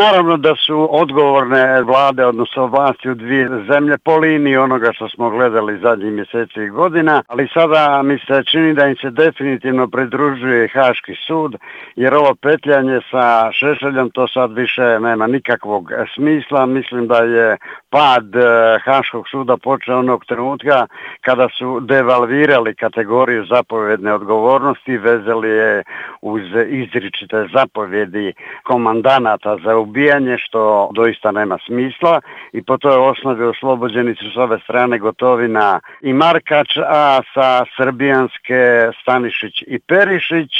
Naravno da su odgovorne vlade, odnosno vlasti u dvije zemlje po liniji onoga što smo gledali zadnjih mjeseci i godina, ali sada mi se čini da im se definitivno pridružuje Haški sud, jer ovo petljanje sa Šešeljom to sad više nema nikakvog smisla. Mislim da je pad e, Haškog suda počeo onog trenutka kada su devalvirali kategoriju zapovjedne odgovornosti, vezali je uz izričite zapovjedi komandanata za ubijanje, što doista nema smisla i po toj osnovi oslobođeni su s ove strane Gotovina i Markač, a sa srbijanske Stanišić i Perišić.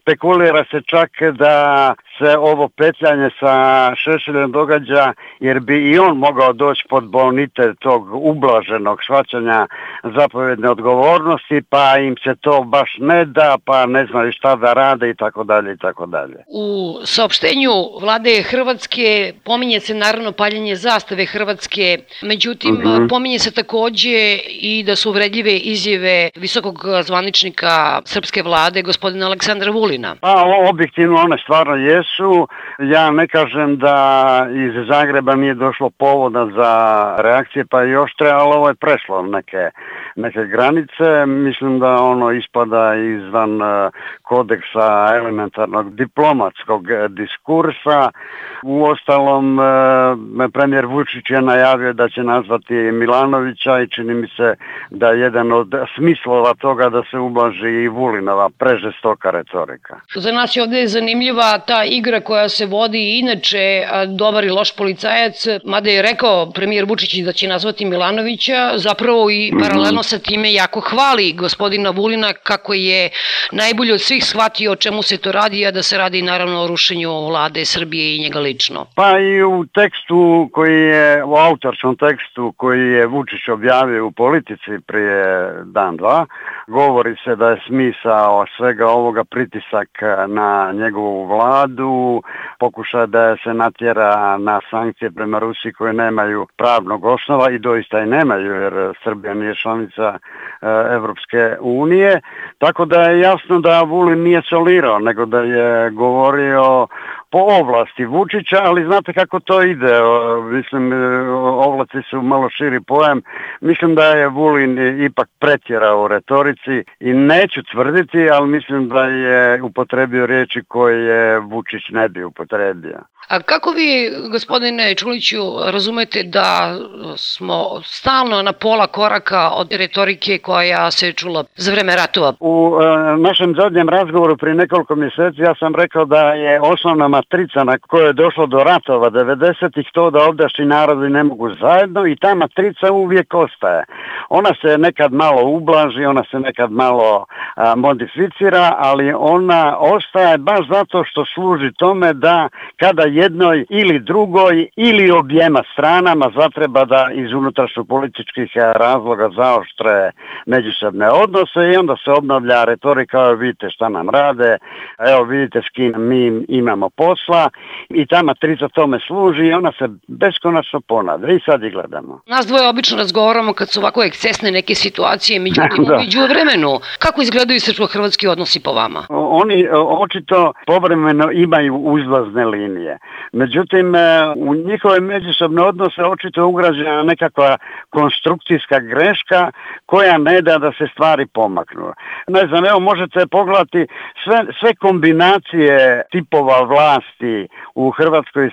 Spekulira se čak da se ovo petljanje sa Šešiljem događa jer bi i on mogao trebao doći pod bonitet tog ublaženog shvaćanja zapovjedne odgovornosti, pa im se to baš ne da, pa ne znaju šta da rade i tako dalje i tako dalje. U saopštenju vlade Hrvatske pominje se naravno paljenje zastave Hrvatske, međutim mhm. pominje se takođe i da su vredljive izjave visokog zvaničnika srpske vlade, gospodina Aleksandra Vulina. Pa objektivno one stvarno jesu. Ja ne kažem da iz Zagreba nije došlo povoda za reakcije, pa još trebalo ovo je prešlo neke neke granice, mislim da ono ispada izvan e, kodeksa elementarnog diplomatskog e, diskursa. Uostalom, e, premijer Vučić je najavio da će nazvati Milanovića i čini mi se da je jedan od smislova toga da se ublaži i Vulinova prežestoka retorika. Za nas je ovdje zanimljiva ta igra koja se vodi inače dobar i loš policajac, mada je rekao premijer Vučić da će nazvati Milanovića, zapravo i mhm. paralelno se time jako hvali gospodina Vulina kako je najbolje od svih shvatio o čemu se to radi, a da se radi naravno o rušenju vlade Srbije i njega lično. Pa i u tekstu koji je, u autorskom tekstu koji je Vučić objavio u politici prije dan dva, govori se da je smisao svega ovoga pritisak na njegovu vladu, pokušaj da se natjera na sankcije prema Rusiji koje nemaju pravnog osnova i doista i nemaju jer Srbija nije članica članica e, Evropske unije. Tako da je jasno da Vulin nije solirao, nego da je govorio po ovlasti Vučića, ali znate kako to ide, mislim e, ovlasti su malo širi pojam, mislim da je Vulin ipak pretjerao u retorici i neću tvrditi, ali mislim da je upotrebio riječi koje Vučić ne bi upotrebio. A kako vi, gospodine Čuliću, razumete da smo stalno na pola koraka od retorike koja se čula za vreme ratova? U e, našem zadnjem razgovoru prije nekoliko mjeseci ja sam rekao da je osnovna matrica na kojoj je došlo do ratova 90 to da ovdašnji narodi ne mogu zajedno i ta matrica uvijek ostaje. Ona se nekad malo ublaži, ona se nekad malo modificira, ali ona ostaje baš zato što služi tome da kada jednoj ili drugoj ili objema stranama zatreba da iz unutrašnjih političkih razloga zaoštre međusobne odnose i onda se obnavlja retorika, evo vidite šta nam rade, evo vidite s kim mi imamo posla i tama za tome služi i ona se beskonačno ponavlja i sad i gledamo. Nas dvoje obično razgovaramo kad su ovako ekscesne neke situacije, međutim u vremenu. Kako izgledaju srpsko-hrvatski odnosi po vama? Oni očito povremeno imaju uzlazne linije. Međutim, e, u njihove međusobne odnose očito ugrađena nekakva konstrukcijska greška koja ne da da se stvari pomaknu. Ne znam, evo možete pogledati sve, sve kombinacije tipova vlasti vlasti u Hrvatskoj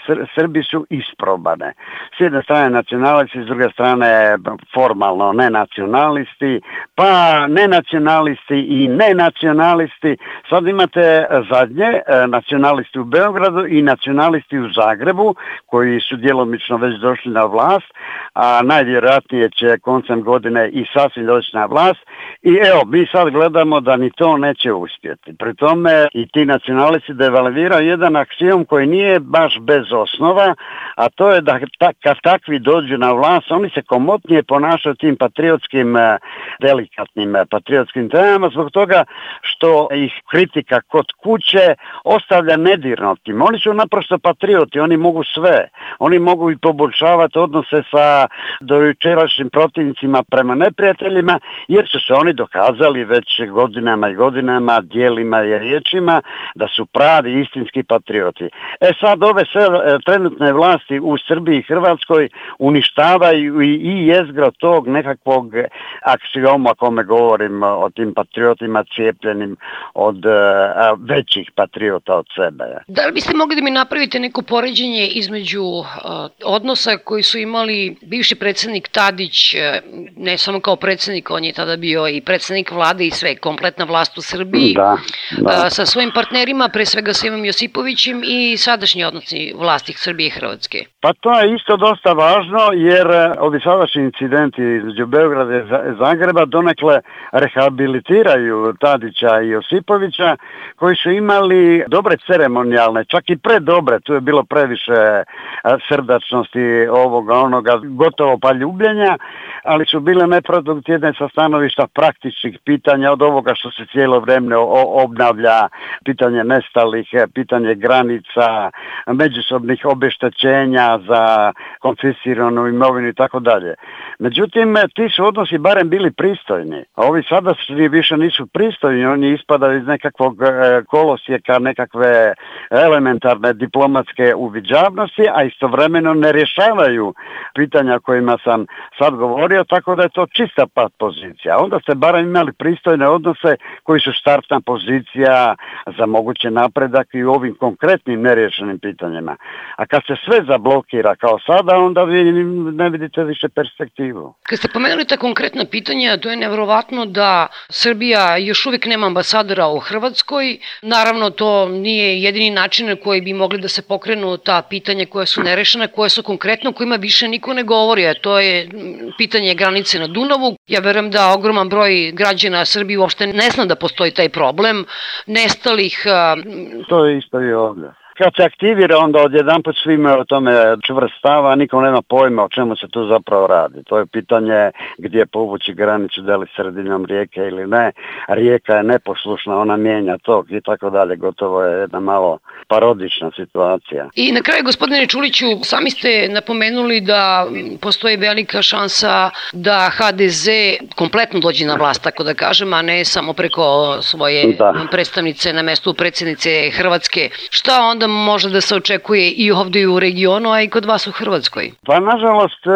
i su isprobane. S jedne strane nacionalisti, s druge strane formalno nenacionalisti, pa nenacionalisti i nenacionalisti. Sad imate e, zadnje, e, nacionalisti u Beogradu i nacionalisti u Zagrebu, koji su djelomično već došli na vlast, a najvjerojatnije će koncem godine i sasvim doći na vlast. I evo, mi sad gledamo da ni to neće uspjeti. Pri tome i ti nacionalisti devalviraju jedan akcijom koji nije baš bez osnova, a to je da kad takvi dođu na vlast, oni se komotnije ponašaju tim patriotskim, e, delikatnim e, patriotskim temama zbog toga što ih kritika kod kuće ostavlja nedirnotim. Oni su naprosto patrioti, oni mogu sve. Oni mogu i poboljšavati odnose sa dojučerašnjim protivnicima prema neprijateljima, jer su se oni dokazali već godinama i godinama, dijelima i riječima, da su pravi istinski patrioti. E sad ove sve e, trenutne vlasti u Srbiji i Hrvatskoj uništavaju i jezgro tog nekakvog aksioma kome govorim o tim patriotima cijepljenim od e, većih patriota od sebe. Da li biste mogli da mi napravite neko poređenje između e, odnosa koji su imali bivši predsjednik Tadić, ne samo kao predsjednik, on je tada bio i predsjednik vlade i sve, kompletna vlast u Srbiji, sa svojim partnerima, pre svega sa Ivom Josipović, i sadašnji odnosi vlasti Srbije i Hrvatske? Pa to je isto dosta važno jer eh, ovi sadašnji incidenti između Beograda i Zagreba donekle rehabilitiraju Tadića i Josipovića koji su imali dobre ceremonijalne, čak i predobre, tu je bilo previše eh, srdačnosti ovoga onoga, gotovo pa ljubljenja, ali su bile neproduktivne sa stanovišta praktičnih pitanja od ovoga što se cijelo vrijeme obnavlja, pitanje nestalih, pitanje granica, međusobnih obeštećenja za konfisiranu imovinu i tako dalje. Međutim, ti su odnosi barem bili pristojni. A ovi sada više nisu pristojni, oni ispadaju iz nekakvog e, kolosijeka, nekakve elementarne diplomatske uviđavnosti, a istovremeno ne rješavaju pitanja kojima sam sad govorio, tako da je to čista pat pozicija. Onda ste barem imali pristojne odnose koji su startna pozicija za moguće napredak i u ovim konkretnim neriješenim pitanjima. A kad se sve zablokira kao sada, onda vi ne vidite više perspektivu. Kad ste pomenuli ta konkretna pitanja, to je nevrovatno da Srbija još uvijek nema ambasadora u Hrvatskoj. Naravno, to nije jedini način na koji bi mogli da se pokrenu ta pitanja koja su nerešena, koja su konkretno, kojima više niko ne govori, a to je pitanje pitanje granice na Dunavu. Ja vjerujem da ogroman broj građana Srbije uopšte ne zna da postoji taj problem nestalih. To je isto i ovdje. Kad se aktivira onda odjedanput put svima o tome čvrstava, niko nema pojma o čemu se tu zapravo radi. To je pitanje gdje povući granicu, da li sredinom rijeke ili ne. Rijeka je neposlušna, ona mijenja tok i tako dalje. Gotovo je jedna malo parodična situacija. I na kraju, gospodine Čuliću, sami ste napomenuli da postoji velika šansa da HDZ kompletno dođe na vlast, tako da kažem, a ne samo preko svoje predstavnice na mestu predsjednice Hrvatske. Šta onda možda može da se očekuje i ovdje u regionu, a i kod vas u Hrvatskoj? Pa nažalost,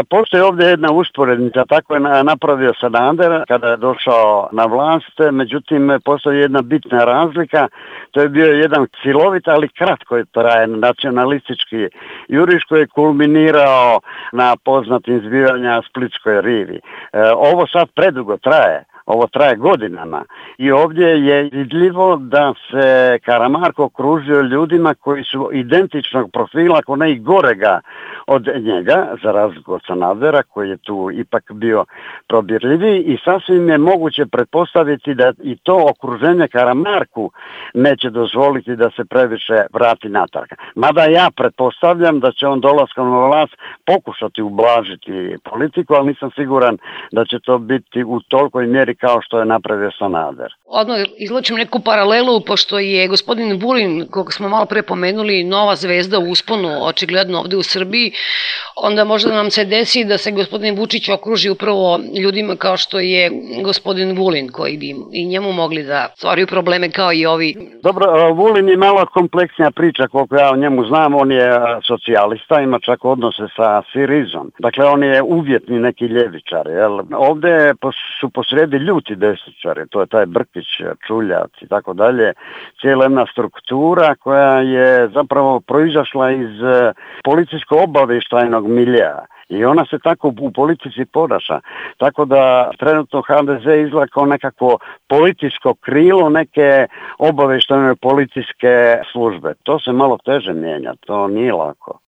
e, postoji ovdje jedna usporednica, tako je napravio Sanader kada je došao na vlast, međutim postoji jedna bitna razlika, to je bio jedan cilovit, ali kratko je trajen nacionalistički juriš koji je kulminirao na poznatim zbivanja Splitskoj rivi. E, ovo sad predugo traje ovo traje godinama. I ovdje je vidljivo da se Karamarko kružio ljudima koji su identičnog profila, ako ne i gorega od njega, za razliku od Sanadera koji je tu ipak bio probirljivi. i sasvim je moguće pretpostaviti da i to okruženje Karamarku neće dozvoliti da se previše vrati natrag. Mada ja pretpostavljam da će on dolaskom na vlast pokušati ublažiti politiku, ali nisam siguran da će to biti u tolikoj mjeri kao što je napravio Sanader. Odmah izločim neku paralelu, pošto je gospodin Bulin, kog smo malo pre pomenuli, nova zvezda u usponu, očigledno ovdje u Srbiji, onda možda nam se desi da se gospodin Vučić okruži upravo ljudima kao što je gospodin Vulin, koji bi i njemu mogli da stvaraju probleme kao i ovi. Dobro, Vulin je malo kompleksnija priča koliko ja o njemu znam, on je socijalista, ima čak odnose sa Sirizom. Dakle, on je uvjetni neki ljevičar. Jel? Ovdje su posredi ljuti desničari, to je taj Brkić, Čuljac i tako dalje, cijela jedna struktura koja je zapravo proizašla iz e, policijsko-obavještajnog milija. I ona se tako u politici ponaša. Tako da trenutno HDZ izgleda kao nekako političko krilo neke obavještajne policijske službe. To se malo teže mijenja, to nije lako.